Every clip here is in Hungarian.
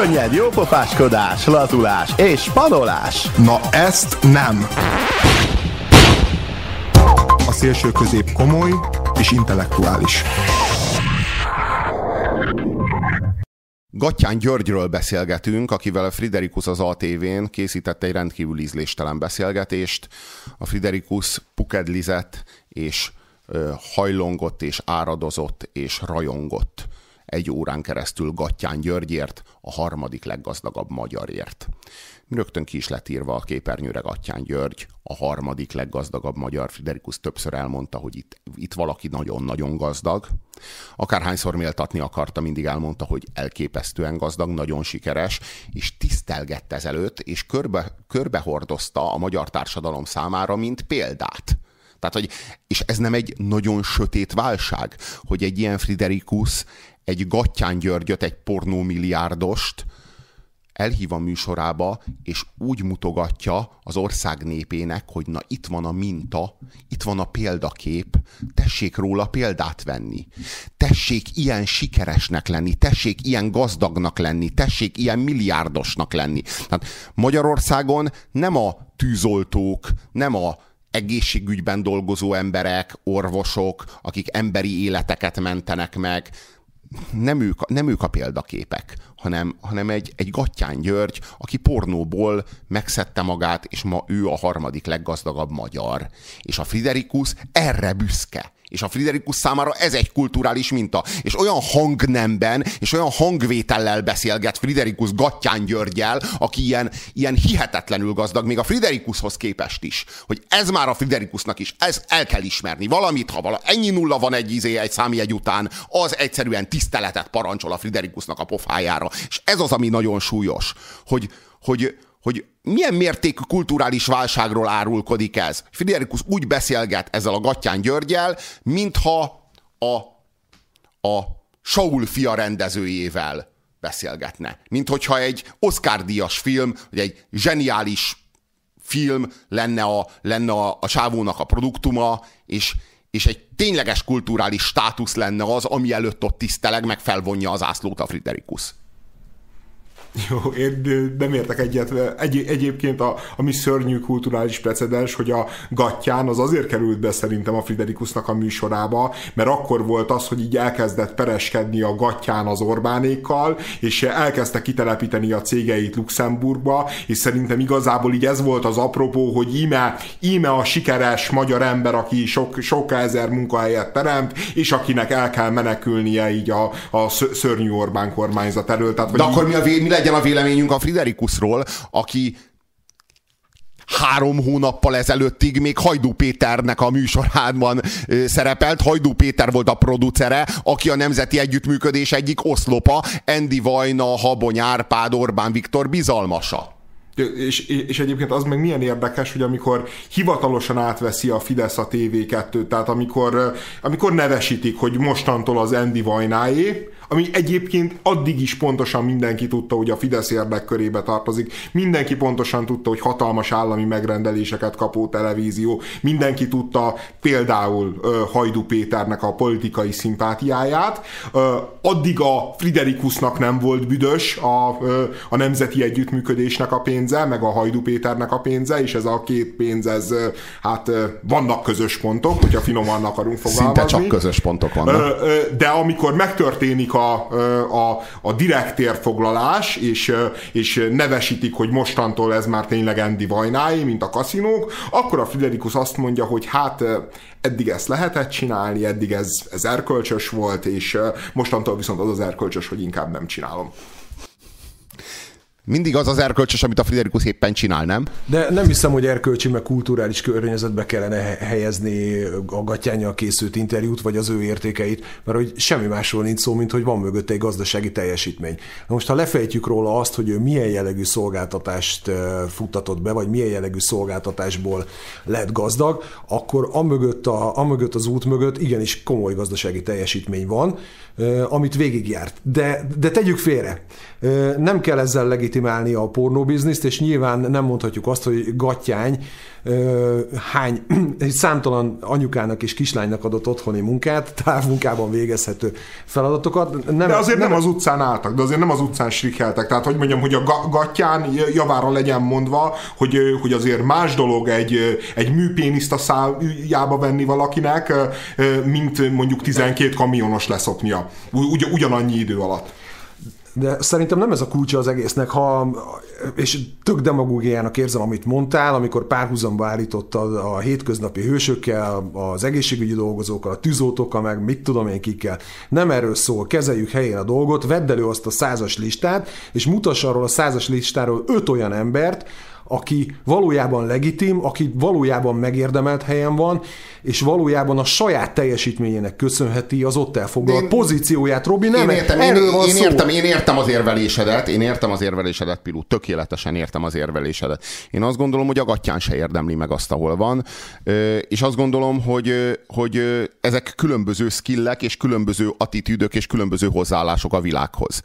Könnyed jópofáskodás, lazulás és spanolás. Na ezt nem! A szélső közép komoly és intellektuális. Gattyán Györgyről beszélgetünk, akivel a Friderikus az ATV-n készített egy rendkívül ízléstelen beszélgetést. A Friderikus pukedlizett és ö, hajlongott és áradozott és rajongott egy órán keresztül Gattyán Györgyért, a harmadik leggazdagabb magyarért. Rögtön ki is lett írva a képernyőre Gattyán György, a harmadik leggazdagabb magyar. Friderikus többször elmondta, hogy itt, itt valaki nagyon-nagyon gazdag. Akárhányszor méltatni akarta, mindig elmondta, hogy elképesztően gazdag, nagyon sikeres, és tisztelgett ezelőtt, és körbe, körbehordozta a magyar társadalom számára, mint példát. Tehát, hogy, és ez nem egy nagyon sötét válság, hogy egy ilyen Friderikus egy Gattyán Györgyöt, egy pornómilliárdost elhív a műsorába, és úgy mutogatja az ország népének, hogy na itt van a minta, itt van a példakép, tessék róla példát venni. Tessék ilyen sikeresnek lenni, tessék ilyen gazdagnak lenni, tessék ilyen milliárdosnak lenni. Tehát Magyarországon nem a tűzoltók, nem a egészségügyben dolgozó emberek, orvosok, akik emberi életeket mentenek meg, nem ők, nem ők a példaképek, hanem, hanem egy, egy Gattyán György, aki pornóból megszedte magát, és ma ő a harmadik leggazdagabb magyar. És a Friderikus erre büszke. És a Friderikus számára ez egy kulturális minta. És olyan hangnemben, és olyan hangvétellel beszélget Friderikus Gattyán Györgyel, aki ilyen, ilyen hihetetlenül gazdag, még a Friderikushoz képest is. Hogy ez már a Friderikusnak is, ez el kell ismerni. Valamit, ha vala, ennyi nulla van egy izé, egy egy után, az egyszerűen tiszteletet parancsol a Friderikusnak a pofájára. És ez az, ami nagyon súlyos, hogy, hogy, hogy milyen mértékű kulturális válságról árulkodik ez. Friderikus úgy beszélget ezzel a Gattyán Györgyel, mintha a, a Saul fia rendezőjével beszélgetne. Mint hogyha egy Oscar-díjas film, vagy egy zseniális film lenne a, lenne a, a sávónak a produktuma, és, és egy tényleges kulturális státusz lenne az, ami előtt ott tiszteleg, meg felvonja az ászlót a Friderikus. Jó, én nem értek egyet. Egy, egyébként a, a mi szörnyű kulturális precedens, hogy a Gattyán az azért került be szerintem a Friderikusnak a műsorába, mert akkor volt az, hogy így elkezdett pereskedni a Gattyán az Orbánékkal, és elkezdte kitelepíteni a cégeit Luxemburgba, és szerintem igazából így ez volt az apropó, hogy íme, íme a sikeres magyar ember, aki sok, sok ezer munkahelyet teremt, és akinek el kell menekülnie így a, a szörnyű Orbán kormányzat elől. Tehát, De akkor mi, a, mi legyen a véleményünk a Friderikusról, aki három hónappal ezelőttig még Hajdú Péternek a műsorában szerepelt. Hajdú Péter volt a producere, aki a Nemzeti Együttműködés egyik oszlopa, Endi Vajna, Habony Árpád, Orbán Viktor bizalmasa. És, és egyébként az meg milyen érdekes, hogy amikor hivatalosan átveszi a Fidesz a TV2-t, tehát amikor, amikor nevesítik, hogy mostantól az Endi Vajnáé, ami egyébként addig is pontosan mindenki tudta, hogy a Fidesz érdekkörébe tartozik, mindenki pontosan tudta, hogy hatalmas állami megrendeléseket kapó televízió, mindenki tudta például Hajdu Péternek a politikai szimpátiáját, addig a Friderikusnak nem volt büdös a, a nemzeti együttműködésnek a pénze, meg a Hajdu Péternek a pénze, és ez a két pénz, ez hát vannak közös pontok, hogyha finoman akarunk fogalmazni. Szinte csak közös pontok vannak. De amikor megtörténik a a, a, a direkt térfoglalás, és, és nevesítik, hogy mostantól ez már tényleg Andy Vajnái, mint a kaszinók, akkor a Friderikus azt mondja, hogy hát eddig ezt lehetett csinálni, eddig ez, ez erkölcsös volt, és mostantól viszont az az erkölcsös, hogy inkább nem csinálom mindig az az erkölcsös, amit a Friderikus éppen csinál, nem? De nem hiszem, hogy erkölcsi, meg kulturális környezetbe kellene helyezni a gatyányjal készült interjút, vagy az ő értékeit, mert hogy semmi másról nincs szó, mint hogy van mögötte egy gazdasági teljesítmény. Na most, ha lefejtjük róla azt, hogy ő milyen jellegű szolgáltatást futtatott be, vagy milyen jellegű szolgáltatásból lett gazdag, akkor amögött, a, amögött az út mögött igenis komoly gazdasági teljesítmény van, amit végigjárt. De, de tegyük félre. Nem kell ezzel legit legitimálni a pornóbizniszt, és nyilván nem mondhatjuk azt, hogy Gattyány hány, számtalan anyukának és kislánynak adott otthoni munkát, távmunkában végezhető feladatokat. Nem, de azért nem, nem az utcán álltak, de azért nem az utcán strikeltek. Tehát, hogy mondjam, hogy a Gattyán javára legyen mondva, hogy, hogy azért más dolog egy, egy műpéniszt a szájába venni valakinek, mint mondjuk 12 kamionos leszoknia. Ugy, ugyanannyi idő alatt. De szerintem nem ez a kulcsa az egésznek, ha, és tök demagógiának érzem, amit mondtál, amikor párhuzamba állítottad a hétköznapi hősökkel, az egészségügyi dolgozókkal, a tűzoltókkal, meg mit tudom én kikkel. Nem erről szól, kezeljük helyén a dolgot, vedd elő azt a százas listát, és mutass arról a százas listáról öt olyan embert, aki valójában legitim, aki valójában megérdemelt helyen van, és valójában a saját teljesítményének köszönheti az ott elfoglalt én, pozícióját. Robi, nem én értem, én, én, én, értem, én értem az érvelésedet, én értem az érvelésedet, Pilu, tökéletesen értem az érvelésedet. Én azt gondolom, hogy a gatyán se érdemli meg azt, ahol van, és azt gondolom, hogy, hogy ezek különböző skillek, és különböző attitűdök, és különböző hozzáállások a világhoz.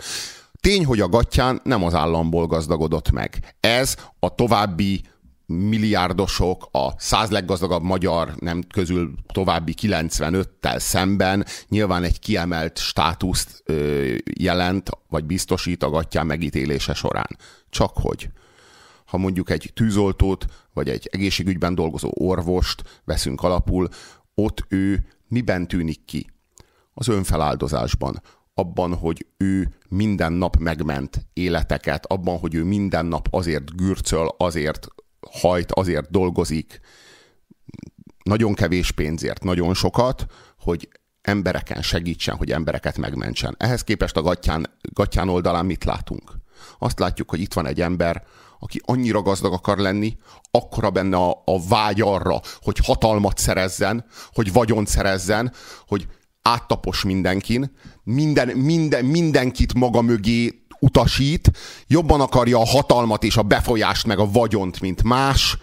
Tény, hogy a gatyán nem az államból gazdagodott meg. Ez a további milliárdosok, a száz leggazdagabb magyar nem közül további 95-tel szemben nyilván egy kiemelt státuszt ö, jelent, vagy biztosít a gatyán megítélése során. Csak hogy ha mondjuk egy tűzoltót, vagy egy egészségügyben dolgozó orvost veszünk alapul, ott ő miben tűnik ki? Az önfeláldozásban abban, hogy ő minden nap megment életeket, abban, hogy ő minden nap azért gürcöl, azért hajt, azért dolgozik, nagyon kevés pénzért, nagyon sokat, hogy embereken segítsen, hogy embereket megmentsen. Ehhez képest a gatyán, gatyán oldalán mit látunk? Azt látjuk, hogy itt van egy ember, aki annyira gazdag akar lenni, akkora benne a, a vágy arra, hogy hatalmat szerezzen, hogy vagyont szerezzen, hogy áttapos mindenkin, minden, minden, mindenkit maga mögé utasít, jobban akarja a hatalmat és a befolyást meg a vagyont, mint más,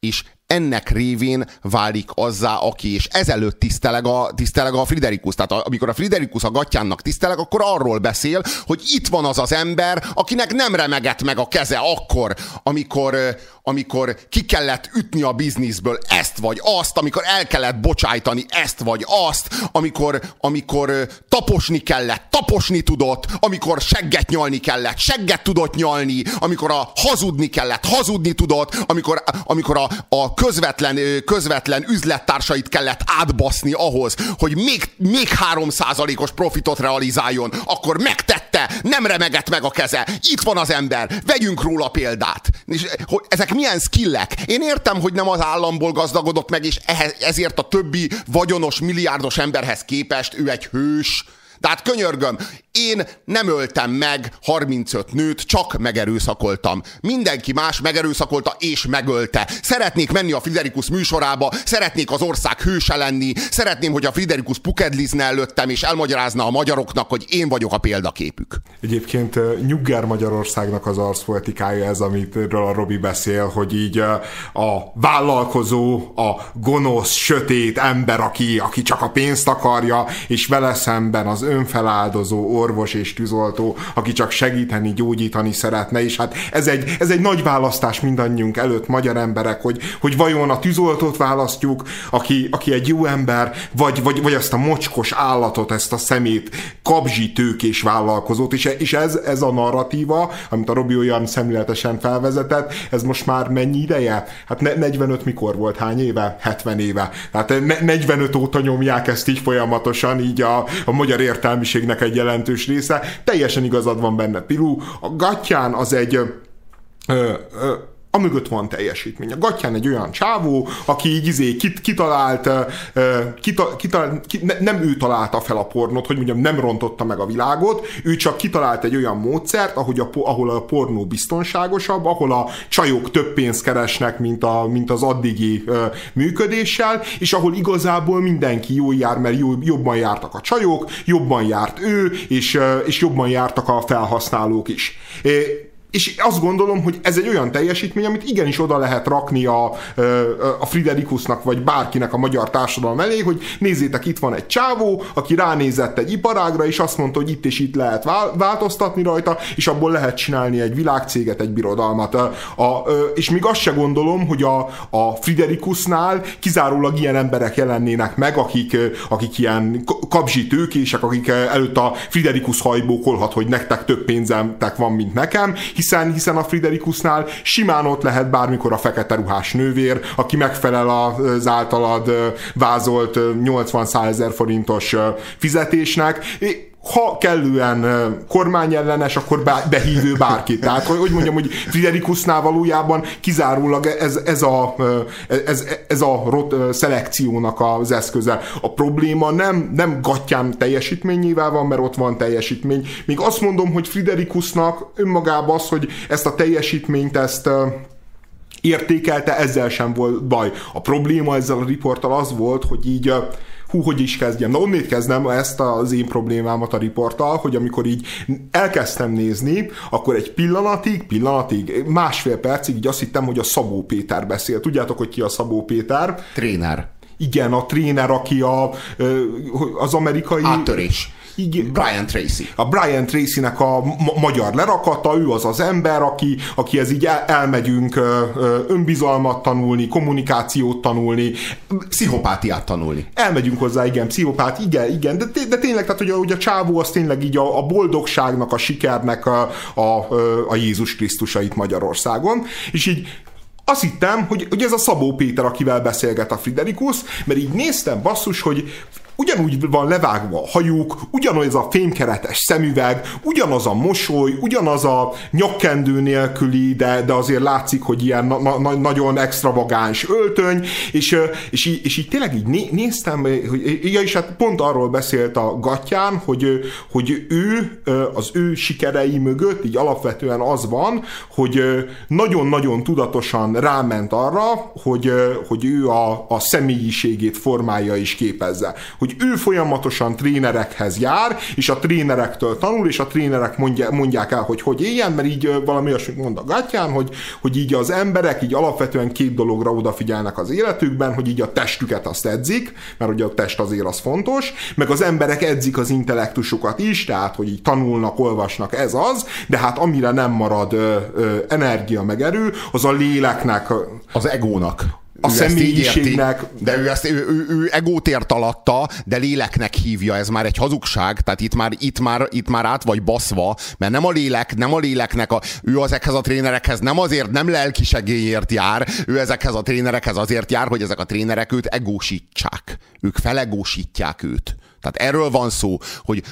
és ennek révén válik azzá, aki, és ezelőtt tiszteleg a, tiszteleg a Friderikus. Tehát a, amikor a Friderikus a gatyánnak tiszteleg, akkor arról beszél, hogy itt van az az ember, akinek nem remegett meg a keze akkor, amikor, amikor ki kellett ütni a bizniszből ezt vagy azt, amikor el kellett bocsájtani ezt vagy azt, amikor, amikor taposni kellett, taposni tudott, amikor segget nyalni kellett, segget tudott nyalni, amikor a hazudni kellett, hazudni tudott, amikor, amikor a, a közvetlen, közvetlen üzlettársait kellett átbaszni ahhoz, hogy még, még 3%-os profitot realizáljon, akkor megtette, nem remegett meg a keze. Itt van az ember, vegyünk róla példát. És, hogy ezek milyen skillek? Én értem, hogy nem az államból gazdagodott meg, és ehhez, ezért a többi vagyonos, milliárdos emberhez képest ő egy hős, de hát könyörgöm, én nem öltem meg 35 nőt, csak megerőszakoltam. Mindenki más megerőszakolta és megölte. Szeretnék menni a Friderikus műsorába, szeretnék az ország hőse lenni, szeretném, hogy a Friderikus pukedlizne előttem, és elmagyarázna a magyaroknak, hogy én vagyok a példaképük. Egyébként Nyugger Magyarországnak az arszpolitikája ez, amitről a Robi beszél, hogy így a vállalkozó, a gonosz, sötét ember, aki, aki csak a pénzt akarja, és vele szemben az önfeláldozó orvos és tűzoltó, aki csak segíteni, gyógyítani szeretne, és hát ez egy, ez egy nagy választás mindannyiunk előtt, magyar emberek, hogy, hogy vajon a tűzoltót választjuk, aki, aki egy jó ember, vagy, vagy, vagy ezt a mocskos állatot, ezt a szemét, kabzsi tőkés vállalkozót, és, és ez, ez a narratíva, amit a Robi olyan szemléletesen felvezetett, ez most már mennyi ideje? Hát 45 mikor volt? Hány éve? 70 éve. Tehát 45 óta nyomják ezt így folyamatosan, így a, a magyar értelmiségnek egy jelentős része. Teljesen igazad van benne, Pilu. A gatyán az egy ö, ö, amögött van teljesítmény. A Gatján egy olyan csávó, aki így izé kit, kitalált, kita, kita, ki, ne, nem ő találta fel a pornót, hogy mondjam, nem rontotta meg a világot, ő csak kitalált egy olyan módszert, ahogy a, ahol a pornó biztonságosabb, ahol a csajok több pénzt keresnek, mint, a, mint az addigi működéssel, és ahol igazából mindenki jól jár, mert jobban jártak a csajok, jobban járt ő, és, és jobban jártak a felhasználók is. És azt gondolom, hogy ez egy olyan teljesítmény, amit igenis oda lehet rakni a, a Friderikusnak, vagy bárkinek a magyar társadalom elé, hogy nézzétek, itt van egy csávó, aki ránézett egy iparágra, és azt mondta, hogy itt és itt lehet változtatni rajta, és abból lehet csinálni egy világcéget, egy birodalmat. A, a, és még azt se gondolom, hogy a, a Friderikusnál kizárólag ilyen emberek jelennének meg, akik, akik ilyen kapzsi tőkések, akik előtt a Friderikus hajbókolhat, hogy nektek több pénzemtek van, mint nekem, hiszen, hiszen a Friderikusnál simán ott lehet bármikor a fekete ruhás nővér, aki megfelel az általad vázolt 80-100 ezer forintos fizetésnek, ha kellően kormányellenes, akkor behívő bárki. Tehát, hogy mondjam, hogy Friderikusnál valójában kizárólag ez, ez, a, ez, ez a rot, szelekciónak az eszköze. A probléma nem, nem gatyán teljesítményével van, mert ott van teljesítmény. Még azt mondom, hogy Friderikusnak önmagában az, hogy ezt a teljesítményt ezt értékelte, ezzel sem volt baj. A probléma ezzel a riporttal az volt, hogy így hú, hogy is kezdjem. Na, onnét kezdem ezt az én problémámat a riporttal, hogy amikor így elkezdtem nézni, akkor egy pillanatig, pillanatig, másfél percig így azt hittem, hogy a Szabó Péter beszél. Tudjátok, hogy ki a Szabó Péter? Tréner. Igen, a tréner, aki a, az amerikai... Áttörés. Igen. Brian Tracy. A Brian Tracy-nek a ma- magyar lerakata, ő az az ember, aki, aki ez így el, elmegyünk önbizalmat tanulni, kommunikációt tanulni. Pszichopátiát tanulni. Elmegyünk hozzá, igen, pszichopát, igen, igen, de, de tényleg, tehát hogy a, hogy a csávó az tényleg így a, a boldogságnak, a sikernek a, a, a Jézus Krisztusait Magyarországon, és így azt hittem, hogy, hogy ez a Szabó Péter, akivel beszélget a Friderikus, mert így néztem basszus, hogy ugyanúgy van levágva a hajuk, ugyanaz a fémkeretes szemüveg, ugyanaz a mosoly, ugyanaz a nyakkendő nélküli, de, de azért látszik, hogy ilyen na, na, nagyon extravagáns öltöny, és, és, így, és így tényleg így né, néztem, hogy, ja, és hát pont arról beszélt a gatyán, hogy, hogy ő, az ő sikerei mögött így alapvetően az van, hogy nagyon-nagyon tudatosan ráment arra, hogy, hogy ő a, a személyiségét formálja és képezze. Hogy hogy ő folyamatosan trénerekhez jár, és a trénerektől tanul, és a trénerek mondja, mondják el, hogy hogy éljen, mert így valami olyasmit mond a gatyán, hogy, hogy így az emberek így alapvetően két dologra odafigyelnek az életükben, hogy így a testüket azt edzik, mert ugye a test azért az fontos, meg az emberek edzik az intellektusukat is, tehát hogy így tanulnak, olvasnak, ez az, de hát amire nem marad ö, ö, energia meg erő, az a léleknek. Az egónak a személyiségnek. De ő, ezt, ő, ő, ő egót ért alatta, de léleknek hívja, ez már egy hazugság, tehát itt már, itt már, itt már át vagy baszva, mert nem a lélek, nem a léleknek, a, ő ezekhez a trénerekhez nem azért, nem lelki segélyért jár, ő ezekhez a trénerekhez azért jár, hogy ezek a trénerek őt egósítsák. Ők felegósítják őt. Tehát erről van szó, hogy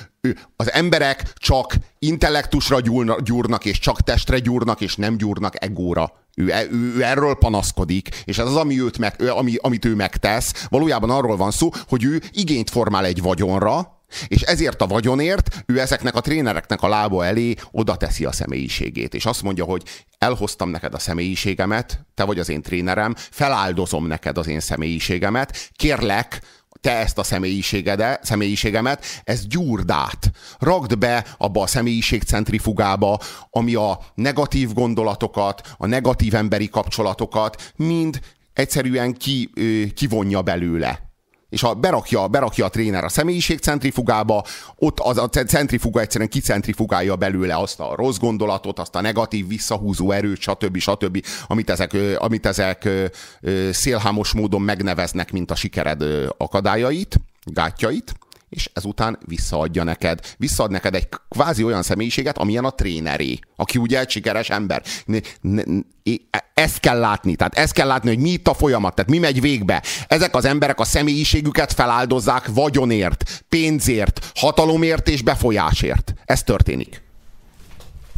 az emberek csak intellektusra gyúrnak, és csak testre gyúrnak, és nem gyúrnak egóra. Ő, ő, ő erről panaszkodik, és ez az, ami őt meg, ami, amit ő megtesz. Valójában arról van szó, hogy ő igényt formál egy vagyonra, és ezért a vagyonért ő ezeknek a trénereknek a lába elé oda teszi a személyiségét. És azt mondja, hogy elhoztam neked a személyiségemet, te vagy az én trénerem, feláldozom neked az én személyiségemet, kérlek, te ezt a személyiségemet, ez gyúrd át. Ragd be abba a személyiségcentrifugába, ami a negatív gondolatokat, a negatív emberi kapcsolatokat mind egyszerűen ki, kivonja belőle és ha berakja, berakja a tréner a személyiség centrifugába, ott az a centrifuga egyszerűen kicentrifugálja belőle azt a rossz gondolatot, azt a negatív visszahúzó erőt, stb. stb., amit ezek, amit ezek szélhámos módon megneveznek, mint a sikered akadályait, gátjait, és ezután visszaadja neked. Visszaad neked egy kvázi olyan személyiséget, amilyen a tréneré, aki ugye egy sikeres ember. Ezt kell látni, tehát ezt kell látni, hogy mi itt a folyamat, tehát mi megy végbe. Ezek az emberek a személyiségüket feláldozzák vagyonért, pénzért, hatalomért és befolyásért. Ez történik.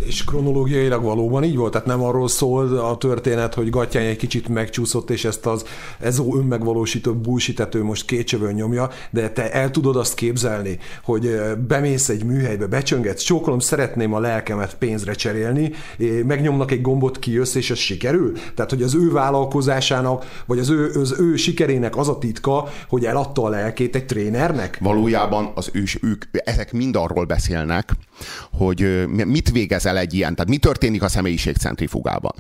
És kronológiailag valóban így volt? Tehát nem arról szól a történet, hogy Gatyány egy kicsit megcsúszott, és ezt az ezó önmegvalósító bullshit ő most kétsövön nyomja, de te el tudod azt képzelni, hogy bemész egy műhelybe, becsöngetsz, csókolom, szeretném a lelkemet pénzre cserélni, megnyomnak egy gombot, kijössz, és ez sikerül? Tehát, hogy az ő vállalkozásának, vagy az ő, az ő sikerének az a titka, hogy eladta a lelkét egy trénernek? Valójában az ő, ők, ezek mind arról beszélnek, hogy mit végez végzel egy ilyen, tehát mi történik a személyiségcentrifugában?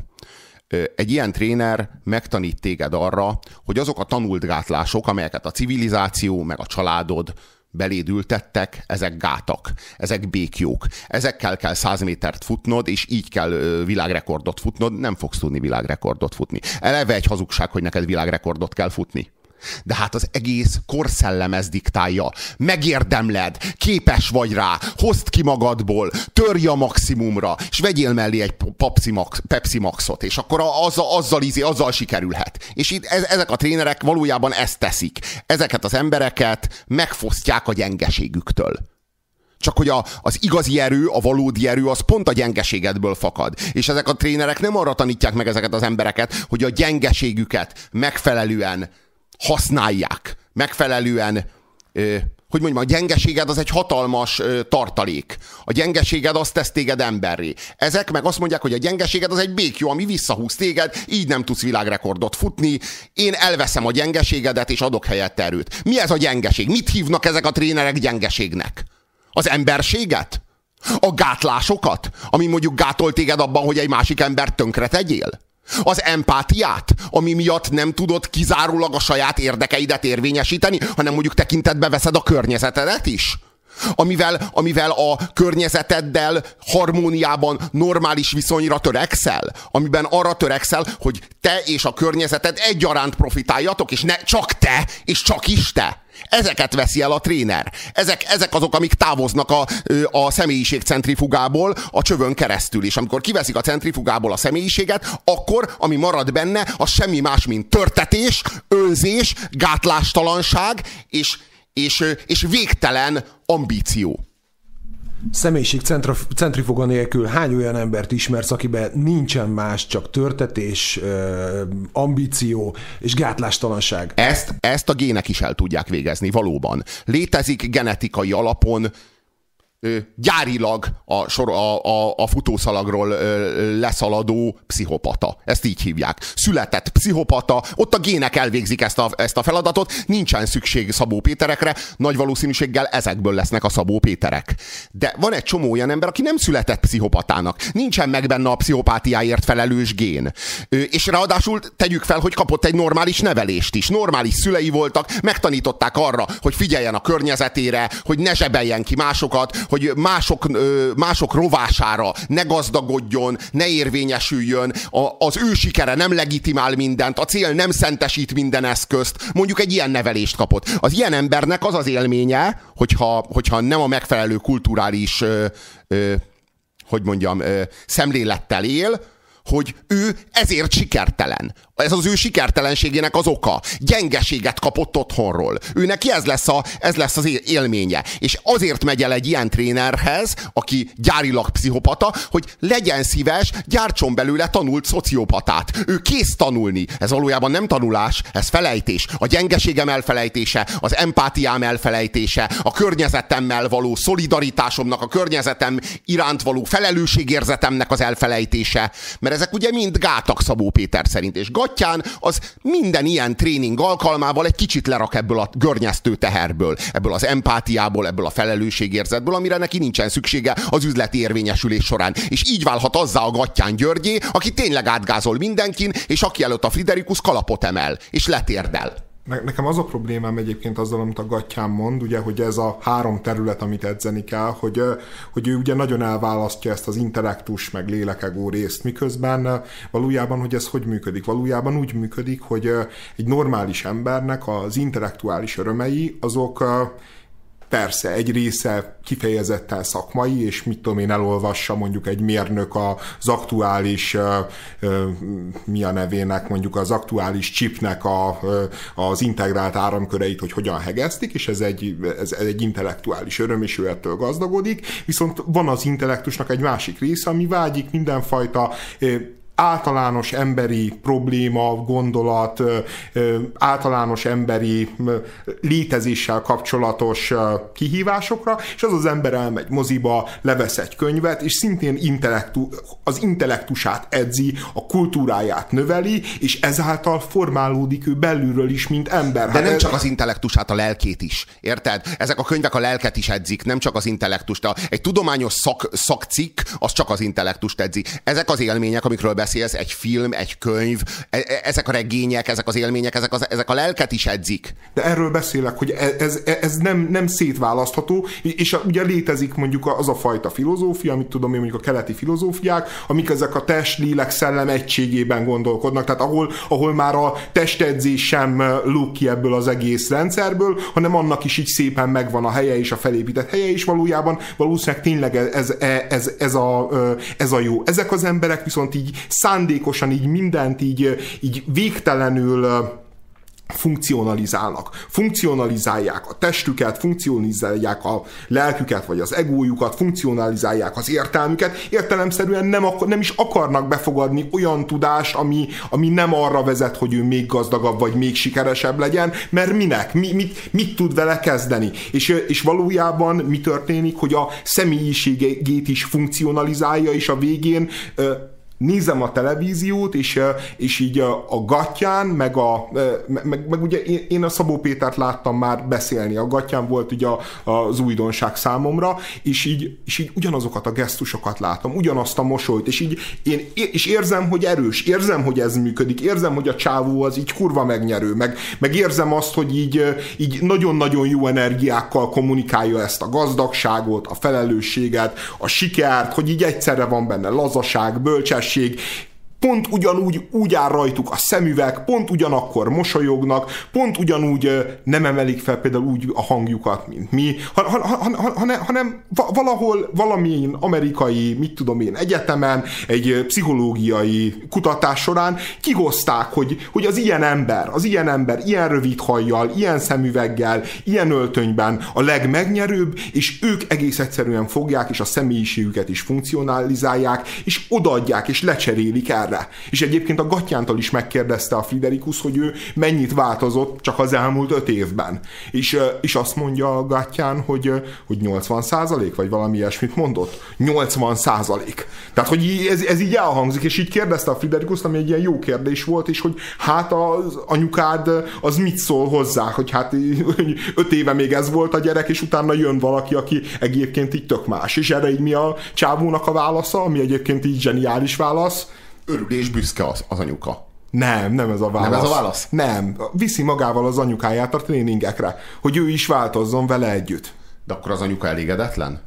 Egy ilyen tréner megtanít téged arra, hogy azok a tanult gátlások, amelyeket a civilizáció, meg a családod, beléd ültettek, ezek gátak, ezek békjók. Ezekkel kell száz métert futnod, és így kell világrekordot futnod, nem fogsz tudni világrekordot futni. Eleve egy hazugság, hogy neked világrekordot kell futni. De hát az egész korszellem ez diktálja. Megérdemled, képes vagy rá, hozd ki magadból, törj a maximumra, és vegyél mellé egy Pepsi, Max, Pepsi Maxot, és akkor azzal, azzal, izé, azzal sikerülhet. És itt ezek a trénerek valójában ezt teszik. Ezeket az embereket megfosztják a gyengeségüktől. Csak hogy a, az igazi erő, a valódi erő, az pont a gyengeségedből fakad. És ezek a trénerek nem arra tanítják meg ezeket az embereket, hogy a gyengeségüket megfelelően használják megfelelően, hogy mondjam, a gyengeséged az egy hatalmas tartalék. A gyengeséged azt tesz téged emberré. Ezek meg azt mondják, hogy a gyengeséged az egy békjó, ami visszahúz téged, így nem tudsz világrekordot futni. Én elveszem a gyengeségedet, és adok helyett erőt. Mi ez a gyengeség? Mit hívnak ezek a trénerek gyengeségnek? Az emberséget? A gátlásokat? Ami mondjuk gátol téged abban, hogy egy másik embert tönkre tegyél? Az empátiát, ami miatt nem tudod kizárólag a saját érdekeidet érvényesíteni, hanem mondjuk tekintetbe veszed a környezetedet is? Amivel, amivel a környezeteddel harmóniában normális viszonyra törekszel? Amiben arra törekszel, hogy te és a környezeted egyaránt profitáljatok, és ne csak te, és csak is te. Ezeket veszi el a tréner. Ezek, ezek azok, amik távoznak a, a személyiség centrifugából a csövön keresztül. És amikor kiveszik a centrifugából a személyiséget, akkor, ami marad benne, az semmi más, mint törtetés, önzés, gátlástalanság és, és, és végtelen ambíció személyiség centrifuga nélkül hány olyan embert ismersz, akiben nincsen más, csak törtetés, ambíció és gátlástalanság? Ezt, ezt a gének is el tudják végezni, valóban. Létezik genetikai alapon gyárilag a, sor, a, a, a futószalagról leszaladó pszichopata. Ezt így hívják. Született pszichopata, ott a gének elvégzik ezt a, ezt a feladatot, nincsen szükség Szabó Péterekre, nagy valószínűséggel ezekből lesznek a Szabó Péterek. De van egy csomó olyan ember, aki nem született pszichopatának. Nincsen meg benne a pszichopátiáért felelős gén. És ráadásul tegyük fel, hogy kapott egy normális nevelést is. Normális szülei voltak, megtanították arra, hogy figyeljen a környezetére, hogy ne zsebeljen ki másokat, hogy mások, mások rovására ne gazdagodjon, ne érvényesüljön, a, az ő sikere nem legitimál mindent, a cél nem szentesít minden eszközt, mondjuk egy ilyen nevelést kapott. Az ilyen embernek az az élménye, hogyha, hogyha nem a megfelelő kulturális, ö, ö, hogy mondjam, ö, szemlélettel él, hogy ő ezért sikertelen. Ez az ő sikertelenségének az oka. Gyengeséget kapott otthonról. Ő neki ez lesz, a, ez lesz az élménye. És azért megy el egy ilyen trénerhez, aki gyárilag pszichopata, hogy legyen szíves, gyártson belőle tanult szociopatát. Ő kész tanulni. Ez valójában nem tanulás, ez felejtés. A gyengeségem elfelejtése, az empátiám elfelejtése, a környezetemmel való szolidaritásomnak, a környezetem iránt való felelősségérzetemnek az elfelejtése. Mert ezek ugye mind gátak Szabó Péter szerint. És gatyán az minden ilyen tréning alkalmával egy kicsit lerak ebből a görnyeztő teherből, ebből az empátiából, ebből a felelősségérzetből, amire neki nincsen szüksége az üzleti érvényesülés során. És így válhat azzá a gatyán Györgyé, aki tényleg átgázol mindenkin, és aki előtt a Friderikus kalapot emel, és letérdel. Nekem az a problémám egyébként azzal, amit a Gattyán mond, ugye, hogy ez a három terület, amit edzeni kell, hogy, hogy ő ugye nagyon elválasztja ezt az intellektus meg lélekegó részt, miközben valójában, hogy ez hogy működik? Valójában úgy működik, hogy egy normális embernek az intellektuális örömei azok Persze, egy része kifejezetten szakmai, és mit tudom én, elolvassa mondjuk egy mérnök az aktuális, mi a nevének, mondjuk az aktuális chipnek a, az integrált áramköreit, hogy hogyan hegesztik, és ez egy, ez, ez egy intellektuális öröm, és ő ettől gazdagodik, viszont van az intellektusnak egy másik része, ami vágyik mindenfajta általános emberi probléma, gondolat, általános emberi létezéssel kapcsolatos kihívásokra, és az az ember elmegy moziba, levesz egy könyvet, és szintén intellektu, az intellektusát edzi, a kultúráját növeli, és ezáltal formálódik ő belülről is, mint ember. De hát nem csak az intellektusát, a lelkét is. Érted? Ezek a könyvek a lelket is edzik, nem csak az intellektust. Egy tudományos szak, szakcikk, az csak az intellektust edzi. Ezek az élmények, amikről beszélsz, egy film, egy könyv, e, e, ezek a regények, ezek az élmények, ezek, az, ezek a lelket is edzik. De erről beszélek, hogy e, ez, ez, ez nem, nem szétválasztható, és ugye létezik mondjuk az a fajta filozófia, amit tudom én mondjuk a keleti filozófiák, amik ezek a test, lélek, szellem egységében gondolkodnak, tehát ahol, ahol már a testedzés sem lók ki ebből az egész rendszerből, hanem annak is így szépen megvan a helye és a felépített helye, és valójában valószínűleg tényleg ez, ez, ez, ez, a, ez a jó. Ezek az emberek viszont így szándékosan így mindent így, így végtelenül funkcionalizálnak. Funkcionalizálják a testüket, funkcionalizálják a lelküket, vagy az egójukat, funkcionalizálják az értelmüket. Értelemszerűen nem, akar, nem is akarnak befogadni olyan tudást, ami, ami nem arra vezet, hogy ő még gazdagabb, vagy még sikeresebb legyen, mert minek? Mi, mit, mit tud vele kezdeni? És, és valójában mi történik, hogy a személyiségét is funkcionalizálja, és a végén nézem a televíziót, és, és így a, a gatyán, meg, a, meg, meg ugye én, a Szabó Pétert láttam már beszélni, a gatyán volt ugye a, az újdonság számomra, és így, és így ugyanazokat a gesztusokat látom, ugyanazt a mosolyt, és így én és érzem, hogy erős, érzem, hogy ez működik, érzem, hogy a csávó az így kurva megnyerő, meg, meg érzem azt, hogy így, így nagyon-nagyon jó energiákkal kommunikálja ezt a gazdagságot, a felelősséget, a sikert, hogy így egyszerre van benne lazaság, bölcsesség, képesség, pont ugyanúgy úgy áll rajtuk a szemüveg, pont ugyanakkor mosolyognak, pont ugyanúgy nem emelik fel például úgy a hangjukat, mint mi, hanem, hanem, hanem valahol valamilyen amerikai, mit tudom én, egyetemen, egy pszichológiai kutatás során kihozták, hogy, hogy az ilyen ember, az ilyen ember ilyen rövid hajjal, ilyen szemüveggel, ilyen öltönyben a legmegnyerőbb, és ők egész egyszerűen fogják, és a személyiségüket is funkcionalizálják, és odaadják, és lecserélik el erre. És egyébként a Gatyántól is megkérdezte a Friderikus, hogy ő mennyit változott csak az elmúlt öt évben. És, és azt mondja a Gatyán, hogy, hogy 80 százalék, vagy valami ilyesmit mondott. 80 százalék. Tehát, hogy ez, ez így elhangzik, és így kérdezte a Friderikus, ami egy ilyen jó kérdés volt, és hogy hát az anyukád az mit szól hozzá, hogy hát öt éve még ez volt a gyerek, és utána jön valaki, aki egyébként így tök más. És erre így mi a csávónak a válasza, ami egyébként így zseniális válasz, örül és büszke az, az anyuka. Nem, nem ez a válasz. Nem ez a válasz? Nem. Viszi magával az anyukáját a tréningekre, hogy ő is változzon vele együtt. De akkor az anyuka elégedetlen?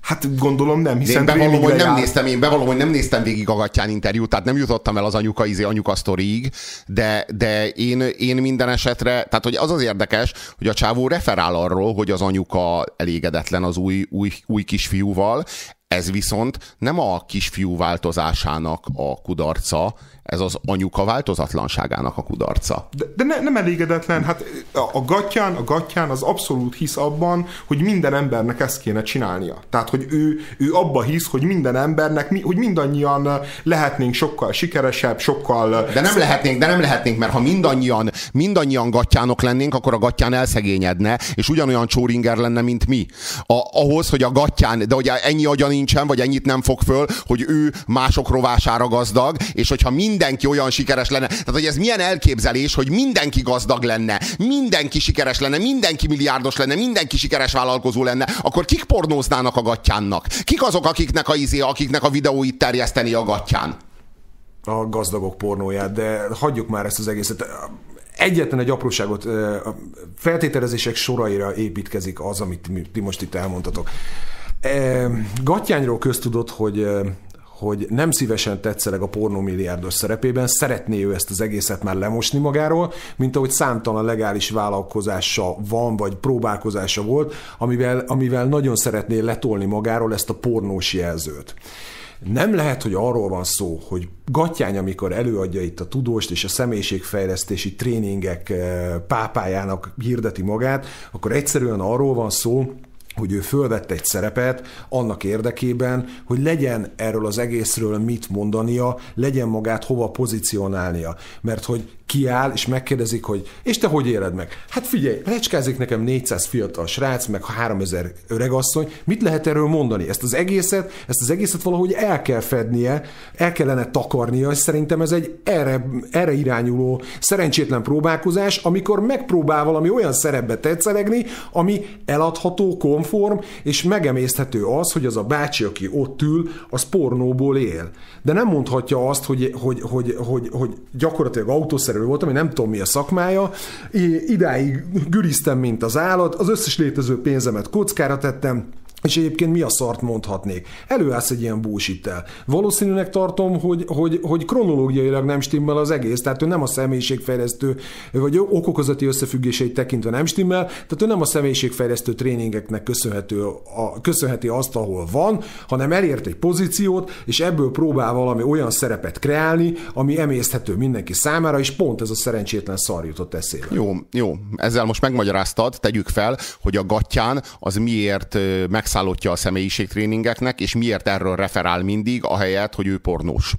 Hát gondolom nem, hiszen én bevallom, hogy nem néztem, én bevallom, hogy nem néztem végig a gatyán interjút, tehát nem jutottam el az anyuka, izé, anyuka sztoriig, de, de én, én minden esetre, tehát hogy az az érdekes, hogy a csávó referál arról, hogy az anyuka elégedetlen az új, új, új kisfiúval, ez viszont nem a kisfiú változásának a kudarca, ez az anyuka változatlanságának a kudarca. De, de ne, nem elégedetlen, hát a gatyán, a gatyán az abszolút hisz abban, hogy minden embernek ezt kéne csinálnia. Tehát, hogy ő, ő abba hisz, hogy minden embernek, hogy mindannyian lehetnénk sokkal sikeresebb, sokkal... De nem lehetnénk, de nem lehetnénk, mert ha mindannyian, mindannyian gatyánok lennénk, akkor a gatyán elszegényedne, és ugyanolyan csóringer lenne, mint mi. A, ahhoz, hogy a gatyán, de ugye ennyi agya nincsen, vagy ennyit nem fog föl, hogy ő mások rovására gazdag, és hogyha mind mindenki olyan sikeres lenne. Tehát, hogy ez milyen elképzelés, hogy mindenki gazdag lenne, mindenki sikeres lenne, mindenki milliárdos lenne, mindenki sikeres vállalkozó lenne, akkor kik pornóznának a gatyánnak? Kik azok, akiknek a, izé, akiknek a videóit terjeszteni a gatyán? A gazdagok pornóját, de hagyjuk már ezt az egészet egyetlen egy apróságot, feltételezések soraira építkezik az, amit ti most itt elmondtatok. Gatyányról köztudott, hogy hogy nem szívesen tetszeleg a pornomilliárdos szerepében, szeretné ő ezt az egészet már lemosni magáról, mint ahogy számtalan legális vállalkozása van, vagy próbálkozása volt, amivel, amivel nagyon szeretné letolni magáról ezt a pornós jelzőt. Nem lehet, hogy arról van szó, hogy Gatyány, amikor előadja itt a tudóst és a személyiségfejlesztési tréningek eh, pápájának hirdeti magát, akkor egyszerűen arról van szó, hogy ő fölvette egy szerepet annak érdekében, hogy legyen erről az egészről mit mondania, legyen magát hova pozícionálnia. Mert hogy kiáll, és megkérdezik, hogy és te hogy éled meg? Hát figyelj, lecskázik nekem 400 fiatal srác, meg 3000 öregasszony, mit lehet erről mondani? Ezt az egészet, ezt az egészet valahogy el kell fednie, el kellene takarnia, és szerintem ez egy erre, erre irányuló szerencsétlen próbálkozás, amikor megpróbál valami olyan szerepbe tetszelegni, ami eladható, konform, és megemészthető az, hogy az a bácsi, aki ott ül, az pornóból él. De nem mondhatja azt, hogy, hogy, hogy, hogy, hogy gyakorlatilag autószerű szerelő voltam, én nem tudom mi a szakmája, idáig güriztem, mint az állat, az összes létező pénzemet kockára tettem, és egyébként mi a szart mondhatnék? Előállsz egy ilyen bullshit Valószínűleg tartom, hogy, hogy, hogy kronológiailag nem stimmel az egész, tehát ő nem a személyiségfejlesztő, vagy okokozati összefüggéseit tekintve nem stimmel, tehát ő nem a személyiségfejlesztő tréningeknek köszönhető, a, köszönheti azt, ahol van, hanem elért egy pozíciót, és ebből próbál valami olyan szerepet kreálni, ami emészthető mindenki számára, és pont ez a szerencsétlen szar jutott eszébe. Jó, jó. Ezzel most megmagyaráztad, tegyük fel, hogy a gatyán az miért meg megszállottja a személyiségtréningeknek, és miért erről referál mindig, ahelyett, hogy ő pornós,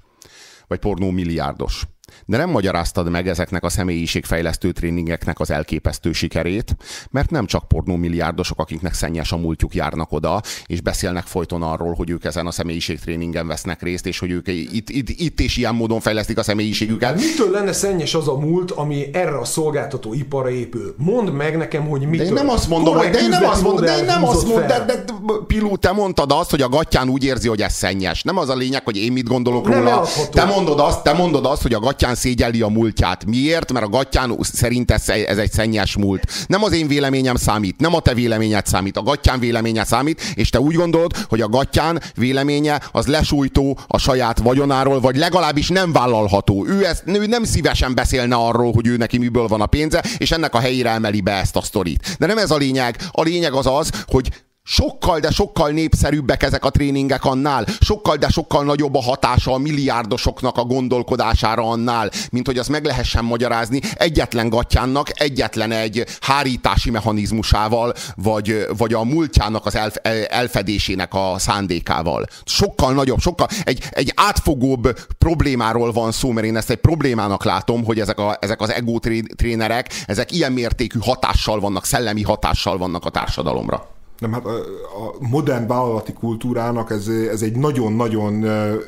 vagy pornó milliárdos de nem magyaráztad meg ezeknek a személyiségfejlesztő tréningeknek az elképesztő sikerét, mert nem csak pornómilliárdosok, akiknek szennyes a múltjuk járnak oda, és beszélnek folyton arról, hogy ők ezen a személyiségtréningen vesznek részt, és hogy ők itt, itt, itt és ilyen módon fejlesztik a személyiségüket. Mitől lenne szennyes az a múlt, ami erre a szolgáltató iparra épül? Mondd meg nekem, hogy mitől. De én nem azt mondom, hogy de én nem azt mondom, de én nem azt mondom, de, de, Pilú, te mondtad azt, hogy a gatyán úgy érzi, hogy ez szennyes. Nem az a lényeg, hogy én mit gondolok nem róla. Te mondod azt, te mondod azt, hogy a gatyán szégyelli a múltját. Miért? Mert a gatyán szerint ez, ez egy szennyes múlt. Nem az én véleményem számít, nem a te véleményed számít, a gatyán véleménye számít, és te úgy gondolod, hogy a gatyán véleménye az lesújtó a saját vagyonáról, vagy legalábbis nem vállalható. Ő, ezt, ő nem szívesen beszélne arról, hogy ő neki miből van a pénze, és ennek a helyére emeli be ezt a sztorit. De nem ez a lényeg. A lényeg az az, hogy sokkal, de sokkal népszerűbbek ezek a tréningek annál, sokkal, de sokkal nagyobb a hatása a milliárdosoknak a gondolkodására annál, mint hogy azt meg lehessen magyarázni egyetlen gatyánnak, egyetlen egy hárítási mechanizmusával, vagy, vagy a múltjának az elf, elfedésének a szándékával. Sokkal nagyobb, sokkal, egy, egy átfogóbb problémáról van szó, mert én ezt egy problémának látom, hogy ezek, a, ezek az ego trénerek, ezek ilyen mértékű hatással vannak, szellemi hatással vannak a társadalomra. Nem, hát a, a modern vállalati kultúrának ez, ez egy nagyon-nagyon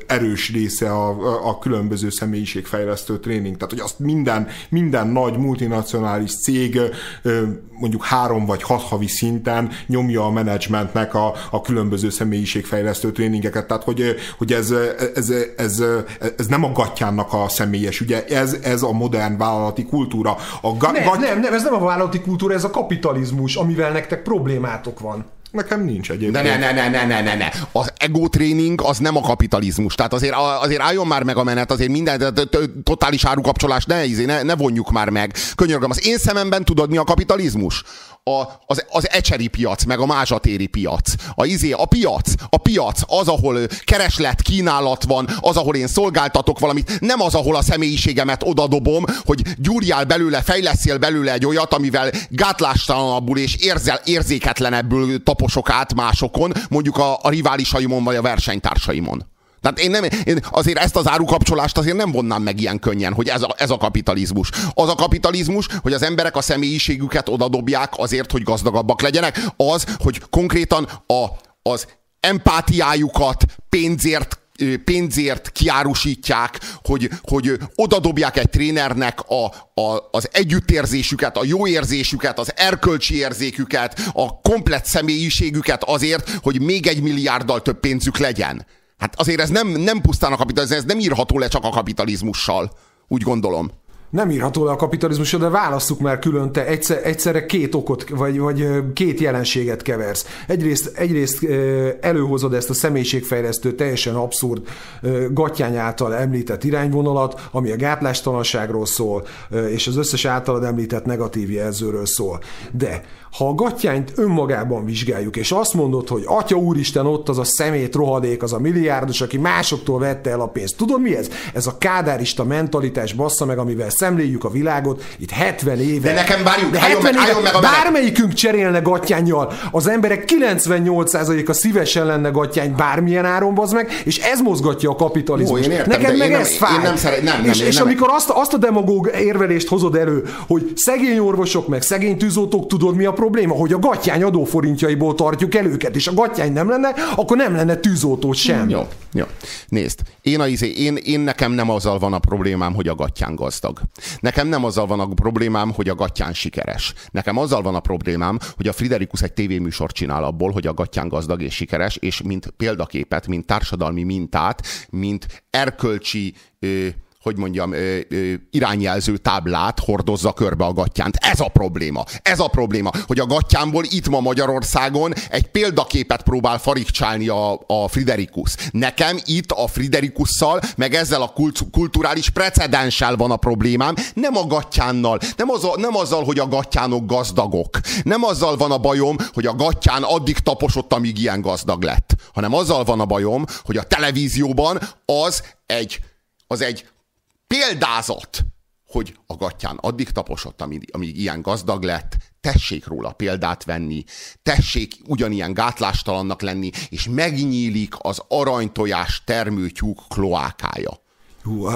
erős része a, a különböző személyiségfejlesztő tréning. Tehát, hogy azt minden, minden nagy multinacionális cég mondjuk három vagy hat havi szinten nyomja a menedzsmentnek a, a különböző személyiségfejlesztő tréningeket. Tehát, hogy, hogy ez, ez, ez, ez, nem a gatyánnak a személyes ugye ez, ez a modern vállalati kultúra. A ga, nem, nem, nem, ez nem a vállalati kultúra, ez a kapitalizmus, amivel nektek problémátok van. Nekem nincs egyébként. Ne, ne, ne, ne, ne, ne, ne. Az ego tréning az nem a kapitalizmus. Tehát azért, azért álljon már meg a menet, azért minden totális árukapcsolás ne, izé, ne, ne vonjuk már meg. Könyörgöm, az én szememben tudod mi a kapitalizmus? A, az, az ecseri piac, meg a mázsatéri piac. A, izé, a piac, a piac az, ahol kereslet, kínálat van, az, ahol én szolgáltatok valamit, nem az, ahol a személyiségemet odadobom, hogy gyúrjál belőle, fejleszél belőle egy olyat, amivel gátlástalanabbul és érzel, érzéketlenebbül taposok át másokon, mondjuk a, a riválisaimon vagy a versenytársaimon. Tehát én, nem, én azért ezt az árukapcsolást azért nem vonnám meg ilyen könnyen, hogy ez a, ez a kapitalizmus. Az a kapitalizmus, hogy az emberek a személyiségüket odadobják azért, hogy gazdagabbak legyenek. Az, hogy konkrétan a, az empátiájukat pénzért pénzért kiárusítják, hogy, hogy odadobják egy trénernek a, a, az együttérzésüket, a jó érzésüket, az erkölcsi érzéküket, a komplet személyiségüket azért, hogy még egy milliárddal több pénzük legyen. Hát azért ez nem, nem pusztán a kapitalizmus, ez nem írható le csak a kapitalizmussal. Úgy gondolom nem írható le a kapitalizmusra, de válasszuk már külön, te egyszer, egyszerre két okot, vagy, vagy két jelenséget keversz. Egyrészt, egyrészt előhozod ezt a személyiségfejlesztő, teljesen abszurd gatyány által említett irányvonalat, ami a gátlástalanságról szól, és az összes általad említett negatív jelzőről szól. De ha a gatyányt önmagában vizsgáljuk, és azt mondod, hogy Atya Úristen, ott az a szemét rohadék, az a milliárdos, aki másoktól vette el a pénzt. Tudod mi ez? Ez a kádárista mentalitás bassza meg, amivel szemléljük a világot, itt 70 éve. De nekem várjuk, de álljon meg- éve meg a bármelyikünk cserélne gattyányjal, az emberek 98%-a szívesen lenne gattyány bármilyen áron bazd meg, és ez mozgatja a kapitalizmust. Értem, Neked de meg én nem- ez fáj. én nem szeret- nem, nem, és, én és nem- amikor azt, azt a demagóg érvelést hozod elő, hogy szegény orvosok meg szegény tűzoltók, tudod mi a probléma? Hogy a gattyány adóforintjaiból tartjuk el őket, és a gattyány nem lenne, akkor nem lenne tűzoltó sem. Jó, jó. Nézd, én, a, izé, én, én nekem nem azzal van a problémám, hogy a gatyán gazdag. Nekem nem azzal van a problémám, hogy a gatyán sikeres. Nekem azzal van a problémám, hogy a Friderikus egy tévéműsort csinál abból, hogy a gatyán gazdag és sikeres, és mint példaképet, mint társadalmi mintát, mint erkölcsi ö, hogy mondjam, irányjelző táblát hordozza körbe a gatyánt. Ez a probléma. Ez a probléma, hogy a gatyámból itt ma Magyarországon egy példaképet próbál farigcsálni a, a Friderikus. Nekem itt a Friderikusszal, meg ezzel a kult, kulturális precedenssel van a problémám, nem a gatyánnal, nem azzal, nem azzal, hogy a gatyánok gazdagok. Nem azzal van a bajom, hogy a gatyán addig taposott, amíg ilyen gazdag lett, hanem azzal van a bajom, hogy a televízióban az egy, az egy példázat, hogy a gatyán addig taposott, amíg, amíg ilyen gazdag lett, tessék róla példát venni, tessék ugyanilyen gátlástalannak lenni, és megnyílik az aranytojás termőtyúk kloákája. Hú, eh,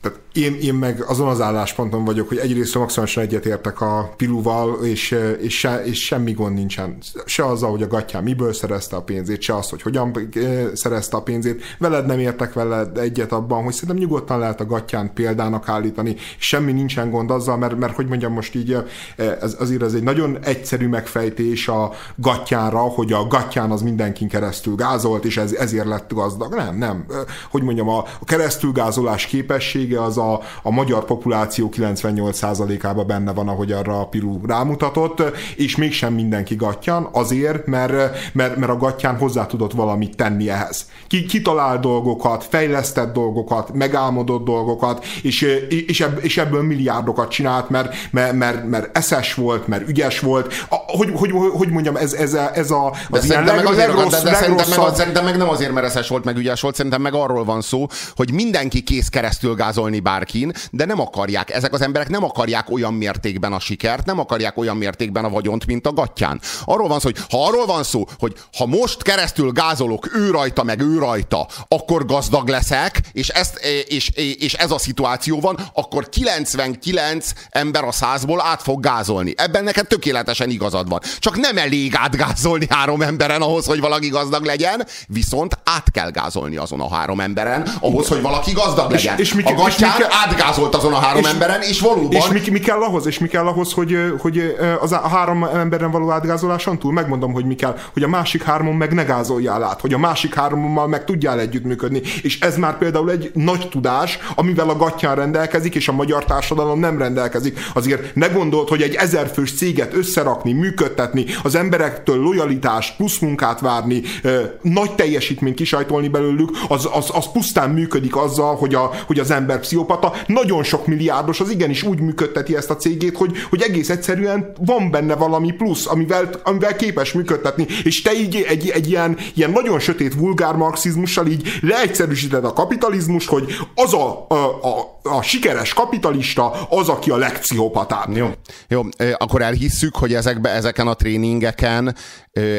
tehát én, én meg azon az állásponton vagyok, hogy egyrészt maximálisan egyetértek a Piluval, és, eh, és, se, és semmi gond nincsen. Se azzal, hogy a gatyán miből szerezte a pénzét, se az, hogy hogyan eh, szerezte a pénzét. Veled nem értek veled egyet abban, hogy szerintem nyugodtan lehet a gatyán példának állítani. Semmi nincsen gond azzal, mert, mert hogy mondjam most így, eh, ez, azért ez egy nagyon egyszerű megfejtés a gatyánra, hogy a gatyán az mindenkin keresztül gázolt, és ez, ezért lett gazdag. Nem, nem. Eh, Hogy mondjam, a, a keresztülgázolás képessége az a, a magyar populáció 98%-ában benne van, ahogy arra a Pilu rámutatott, és mégsem mindenki gatyán, azért, mert, mert, mert a gatyán hozzá tudott valamit tenni ehhez. Ki, kitalál dolgokat, fejlesztett dolgokat, megálmodott dolgokat, és, és, ebb, és ebből milliárdokat csinált, mert, mert, mert, mert eszes volt, mert ügyes volt. A, hogy, hogy, hogy mondjam, ez, ez, a, ez a, De az ilyen szerintem, meg leg, azért, legrossz, de, de szerintem, meg, legrosszabb... szerintem meg nem azért, mert eszes volt, meg ügyes volt, szerintem meg arról van szó, hogy mindenki kész keresztül gázolni bárkin, de nem akarják, ezek az emberek nem akarják olyan mértékben a sikert, nem akarják olyan mértékben a vagyont, mint a gatyán. Arról van szó, hogy ha arról van szó, hogy ha most keresztül gázolok ő rajta, meg ő rajta, akkor gazdag leszek, és, ezt, és, és ez a szituáció van, akkor 99 ember a százból át fog gázolni. Ebben neked tökéletesen igazad van. Csak nem elég átgázolni három emberen ahhoz, hogy valaki gazdag legyen, viszont át kell gázolni azon a három emberen, ahhoz, hogy valaki gazdag legyen. és a és mi gatyán kell- átgázolt azon a három és- emberen, és valóban... És mi, mi kell ahhoz, és mi kell ahhoz, hogy, hogy az a három emberen való átgázoláson túl, megmondom, hogy mi kell, hogy a másik háromon meg ne gázoljál át, hogy a másik hárommal meg tudjál együttműködni. És ez már például egy nagy tudás, amivel a gatyán rendelkezik, és a magyar társadalom nem rendelkezik. Azért ne gondold, hogy egy ezerfős céget összerakni, működtetni, az emberektől lojalitást, plusz munkát várni, nagy teljesítményt kisajtolni belőlük, az, az, az pusztán működik azzal, hogy, a, hogy az ember pszichopata. Nagyon sok milliárdos az igenis úgy működteti ezt a cégét, hogy, hogy egész egyszerűen van benne valami plusz, amivel, amivel képes működtetni, és te így egy, egy ilyen, ilyen nagyon sötét vulgár marxizmussal így leegyszerűsíted a kapitalizmust, hogy az a, a, a, a sikeres kapitalista az, aki a legpszichopatább. Jó, jó, akkor elhisszük, hogy ezekbe, ezeken a tréningeken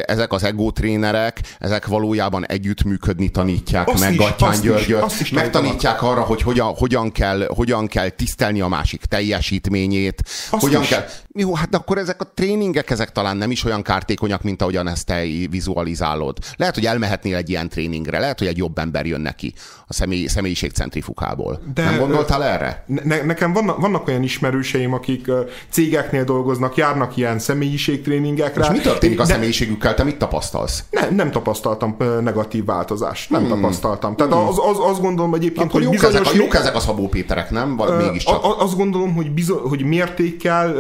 ezek az ego trénerek, ezek valójában együttműködni tanítják Azt meg is, is, Györgyöt, megtanítják arra, hogy hogyan, hogyan, kell, hogyan kell tisztelni a másik teljesítményét, Azt hogyan is. kell... Jó, hát akkor ezek a tréningek, ezek talán nem is olyan kártékonyak, mint ahogyan ezt te vizualizálod. Lehet, hogy elmehetnél egy ilyen tréningre, lehet, hogy egy jobb ember jön neki a személy, személyiségcentrifukából. De- nem gondoltál erre? Ne, nekem vannak, vannak olyan ismerőseim, akik cégeknél dolgoznak, járnak ilyen személyiségtréningekre. És mi történik a De- személyiségükkel? Te mit tapasztalsz? Nem, nem tapasztaltam negatív változást. Nem hmm. tapasztaltam. Tehát az, az, azt gondolom egyébként, Akkor hogy jók ezek, bizonyos... a, jók ezek a Szabó Péterek, nem? A- a- Azt gondolom, hogy, bizo- hogy mértékkel,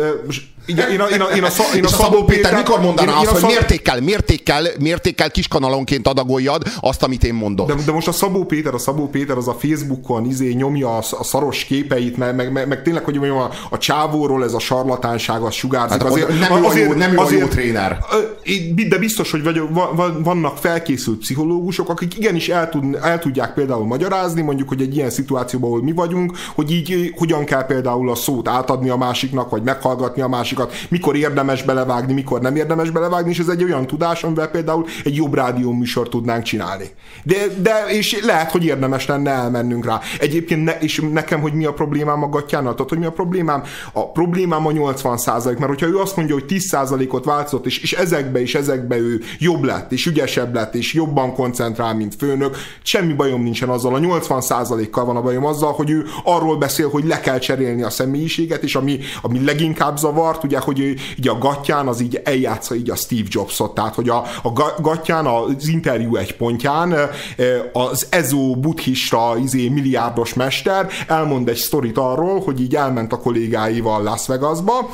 Igen, én a, én a, én a, szab, én a Szabó Péter mikor mondaná én- azt, én a hogy Szab- mértékkel, mértékkel, mértékkel kiskanalonként adagoljad azt, amit én mondok? De, de most a Szabó Péter, a Szabó Péter az a Facebookon izé nyomja a, a szaros képeit, meg, meg, meg, meg tényleg, hogy mondjam, a, a csávóról ez a sarlatánság, az sugárzik. Hát nem ő a jó- nem jó tréner. Ö, én- De biztos, hogy vagyok, va- va- vannak felkészült pszichológusok, akik igenis el, tud, el tudják például magyarázni, mondjuk, hogy egy ilyen szituációban, ahol mi vagyunk, hogy így hogyan kell például a szót átadni a másiknak, vagy meghallgatni a másikat, mikor érdemes belevágni, mikor nem érdemes belevágni, és ez egy olyan tudás, amivel például egy jobb rádió műsort tudnánk csinálni. De, de és lehet, hogy érdemes lenne elmennünk rá. Egyébként ne, és nekem, hogy mi a problémám a gatyánnal, tudod, hogy mi a problémám? A problémám a 80% mert hogyha ő azt mondja, hogy 10 ot változott, és, és ezekbe és ezekbe ő jobb lett, és ügyesebb lett, és jobban koncentrál, mint főnök, semmi bajom nincsen azzal. A 80 kal van a bajom azzal, hogy ő arról beszél, hogy le kell cserélni a személyiséget, és ami, ami leginkább zavart, ugye, hogy ugye a gatyán az így eljátsza így a Steve Jobsot, tehát hogy a, a ga- gatyán az interjú egy pontján az ezó buddhista izé, milliárdos mester elmond egy sztorit arról, hogy így elment a kollégáival Las Vegasba,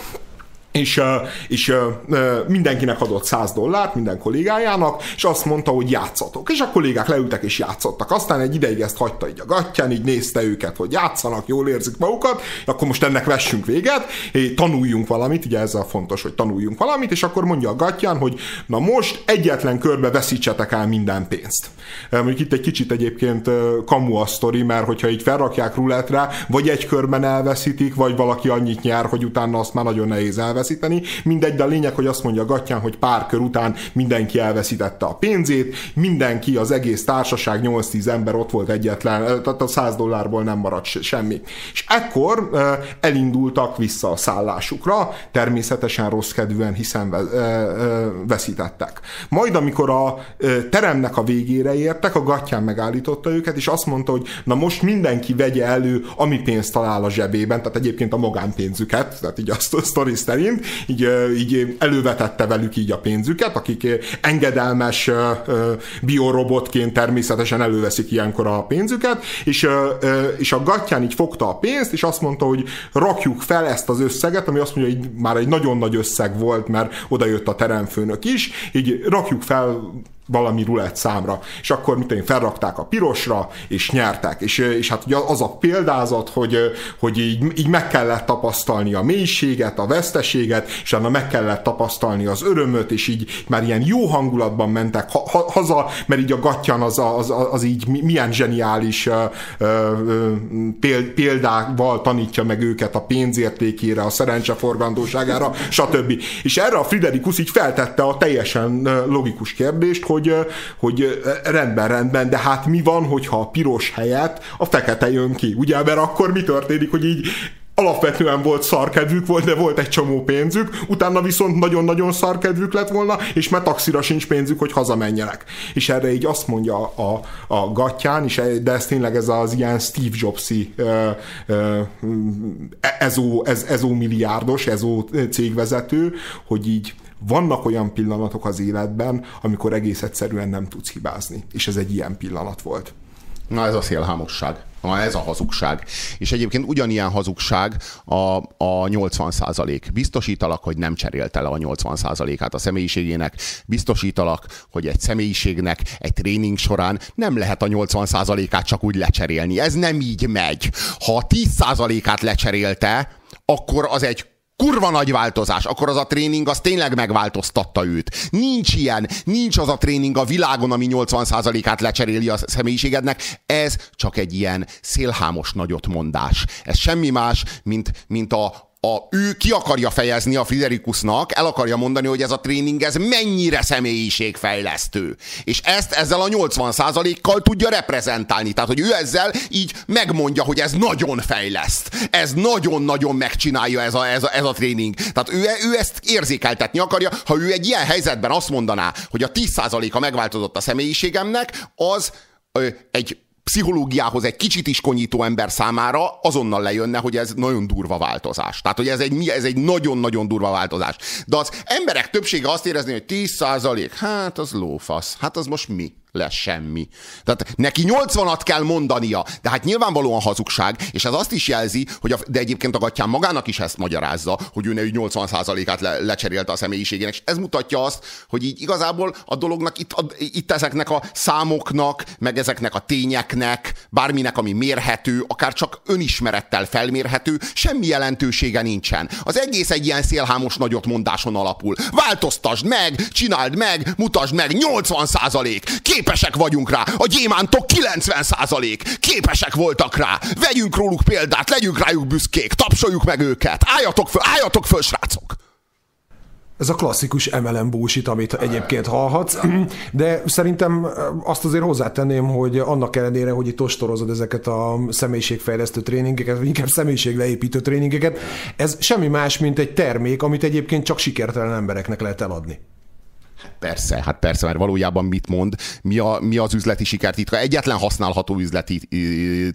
és, és mindenkinek adott 100 dollárt, minden kollégájának, és azt mondta, hogy játszatok. És a kollégák leültek és játszottak. Aztán egy ideig ezt hagyta így a gatyán, így nézte őket, hogy játszanak, jól érzik magukat, akkor most ennek vessünk véget, tanuljunk valamit, ugye ezzel fontos, hogy tanuljunk valamit, és akkor mondja a gatyán, hogy na most egyetlen körbe veszítsetek el minden pénzt. Mondjuk itt egy kicsit egyébként kamu a sztori, mert hogyha így felrakják rulettre, vagy egy körben elveszítik, vagy valaki annyit nyer, hogy utána azt már nagyon nehéz elveszíteni. Mindegy, de a lényeg, hogy azt mondja a gatyán, hogy pár kör után mindenki elveszítette a pénzét, mindenki, az egész társaság, 8-10 ember ott volt egyetlen, tehát a 100 dollárból nem maradt se- semmi. És ekkor elindultak vissza a szállásukra, természetesen rossz kedvűen, hiszen veszítettek. Majd, amikor a teremnek a végére értek, a gatyán megállította őket, és azt mondta, hogy na most mindenki vegye elő, ami pénzt talál a zsebében, tehát egyébként a magánpénzüket, tehát így a sztori szerint, így, ö, így elővetette velük így a pénzüket, akik engedelmes biorobotként természetesen előveszik ilyenkor a pénzüket, és, és a gatyán így fogta a pénzt, és azt mondta, hogy rakjuk fel ezt az összeget, ami azt mondja, hogy már egy nagyon nagy összeg volt, mert oda jött a teremfőnök is, így rakjuk fel valami rulett számra, és akkor mit én, felrakták a pirosra, és nyertek, és, és hát ugye az a példázat, hogy, hogy így, így meg kellett tapasztalni a mélységet, a veszteséget, és utána meg kellett tapasztalni az örömöt, és így már ilyen jó hangulatban mentek ha, ha, haza, mert így a gatyán az, az, az, az így mi- milyen zseniális ö, ö, ö, péld- példával tanítja meg őket a pénzértékére, a szerencseforgandóságára, stb. És erre a Friderikus így feltette a teljesen logikus kérdést, hogy, hogy ö, rendben, rendben, de hát mi van, hogyha a piros helyett a fekete jön ki, ugye? Mert akkor mi történik, hogy így alapvetően volt szarkedvük volt, de volt egy csomó pénzük, utána viszont nagyon-nagyon szarkedvük lett volna, és már taxira sincs pénzük, hogy hazamenjenek. És erre így azt mondja a, a gatyán, és e- de ez tényleg ez az ilyen Steve Jobs-i ö, ezó, ez, ezó milliárdos, ezó cégvezető, hogy így vannak olyan pillanatok az életben, amikor egész egyszerűen nem tudsz hibázni. És ez egy ilyen pillanat volt. Na ez a szélhámosság. Na ez a hazugság. És egyébként ugyanilyen hazugság a, a 80 százalék. Biztosítalak, hogy nem cserélte le a 80 százalékát a személyiségének. Biztosítalak, hogy egy személyiségnek egy tréning során nem lehet a 80 százalékát csak úgy lecserélni. Ez nem így megy. Ha a 10 százalékát lecserélte, akkor az egy kurva nagy változás, akkor az a tréning az tényleg megváltoztatta őt. Nincs ilyen, nincs az a tréning a világon, ami 80%-át lecseréli a személyiségednek. Ez csak egy ilyen szélhámos nagyot mondás. Ez semmi más, mint, mint a, a, ő ki akarja fejezni a Friderikusnak, el akarja mondani, hogy ez a tréning ez mennyire személyiségfejlesztő. És ezt ezzel a 80%-kal tudja reprezentálni. Tehát, hogy ő ezzel így megmondja, hogy ez nagyon fejleszt. Ez nagyon-nagyon megcsinálja ez a, ez a, ez a tréning. Tehát ő, ő ezt érzékeltetni akarja. Ha ő egy ilyen helyzetben azt mondaná, hogy a 10%-a megváltozott a személyiségemnek, az egy pszichológiához egy kicsit is konyító ember számára azonnal lejönne, hogy ez nagyon durva változás. Tehát, hogy ez egy, ez egy nagyon-nagyon durva változás. De az emberek többsége azt érezni, hogy 10 százalék, hát az lófasz, hát az most mi? Lesz semmi. Tehát neki 80-at kell mondania, de hát nyilvánvalóan hazugság, és ez azt is jelzi, hogy a, de egyébként a gatyán magának is ezt magyarázza, hogy ő ne 80%-át le, lecserélte a személyiségének, és ez mutatja azt, hogy így igazából a dolognak itt, a, itt ezeknek a számoknak, meg ezeknek a tényeknek, bárminek, ami mérhető, akár csak önismerettel felmérhető, semmi jelentősége nincsen. Az egész egy ilyen szélhámos nagyot mondáson alapul. Változtasd meg, csináld meg, mutasd meg, 80 százalék, képesek vagyunk rá, a gyémántok 90 százalék, képesek voltak rá, vegyünk róluk példát, legyünk rájuk büszkék, tapsoljuk meg őket, álljatok föl, álljatok föl, srácok! Ez a klasszikus MLM bullshit, amit egyébként hallhatsz, de szerintem azt azért hozzátenném, hogy annak ellenére, hogy itt ostorozod ezeket a személyiségfejlesztő tréningeket, vagy inkább személyiségleépítő tréningeket, ez semmi más, mint egy termék, amit egyébként csak sikertelen embereknek lehet eladni. Persze, hát persze, mert valójában mit mond, mi, a, mi az üzleti sikertitka? Egyetlen használható üzleti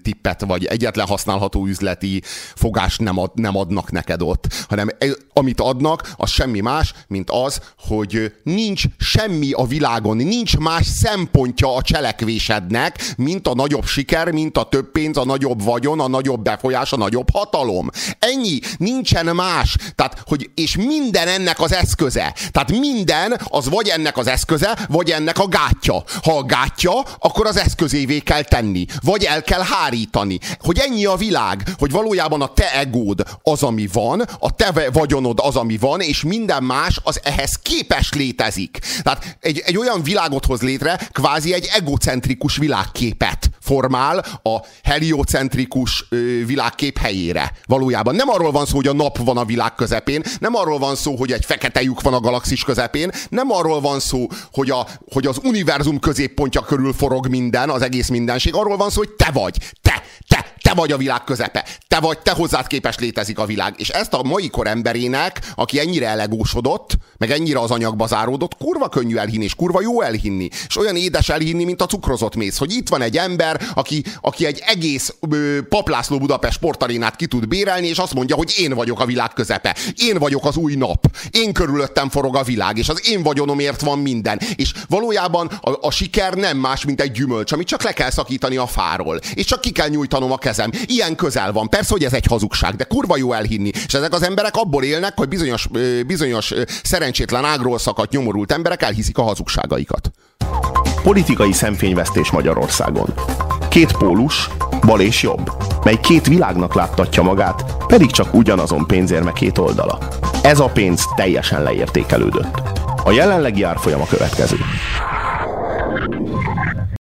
tippet, vagy egyetlen használható üzleti fogást nem, ad, nem adnak neked ott, hanem amit adnak, az semmi más, mint az, hogy nincs semmi a világon, nincs más szempontja a cselekvésednek, mint a nagyobb siker, mint a több pénz, a nagyobb vagyon, a nagyobb befolyás, a nagyobb hatalom. Ennyi, nincsen más. Tehát, hogy, és minden ennek az eszköze. Tehát minden az vagy ennek az eszköze, vagy ennek a gátja. Ha a gátja, akkor az eszközévé kell tenni, vagy el kell hárítani. Hogy ennyi a világ, hogy valójában a te egód az, ami van, a te vagyonod az, ami van, és minden más az ehhez képes létezik. Tehát egy, egy olyan világot hoz létre, kvázi egy egocentrikus világképet formál a heliocentrikus világkép helyére. Valójában nem arról van szó, hogy a nap van a világ közepén, nem arról van szó, hogy egy fekete lyuk van a galaxis közepén, nem arról van szó, hogy, a, hogy az univerzum középpontja körül forog minden, az egész mindenség, arról van szó, hogy te vagy, te, te, te vagy a világ közepe, te vagy, te hozzád képes létezik a világ. És ezt a mai kor emberének, aki ennyire elegósodott, meg ennyire az anyagba záródott, kurva könnyű elhinni, és kurva jó elhinni. És olyan édes elhinni, mint a cukrozott mész, hogy itt van egy ember, aki, aki egy egész ö, paplászló Budapest sportarénát ki tud bérelni, és azt mondja, hogy én vagyok a világ közepe. Én vagyok az új nap. Én körülöttem forog a világ, és az én vagyonomért van minden. És valójában a, a siker nem más, mint egy gyümölcs, amit csak le kell szakítani a fáról. És csak ki kell nyújtanom a kezem. Ilyen közel van. Persze, hogy ez egy hazugság, de kurva jó elhinni. És ezek az emberek abból élnek, hogy bizonyos, bizonyos szerencsétlen ágról szakadt nyomorult emberek elhiszik a hazugságaikat. Politikai szemfényvesztés Magyarországon. Két pólus, bal és jobb, mely két világnak láttatja magát, pedig csak ugyanazon pénzérme két oldala. Ez a pénz teljesen leértékelődött. A jelenlegi árfolyam a következő.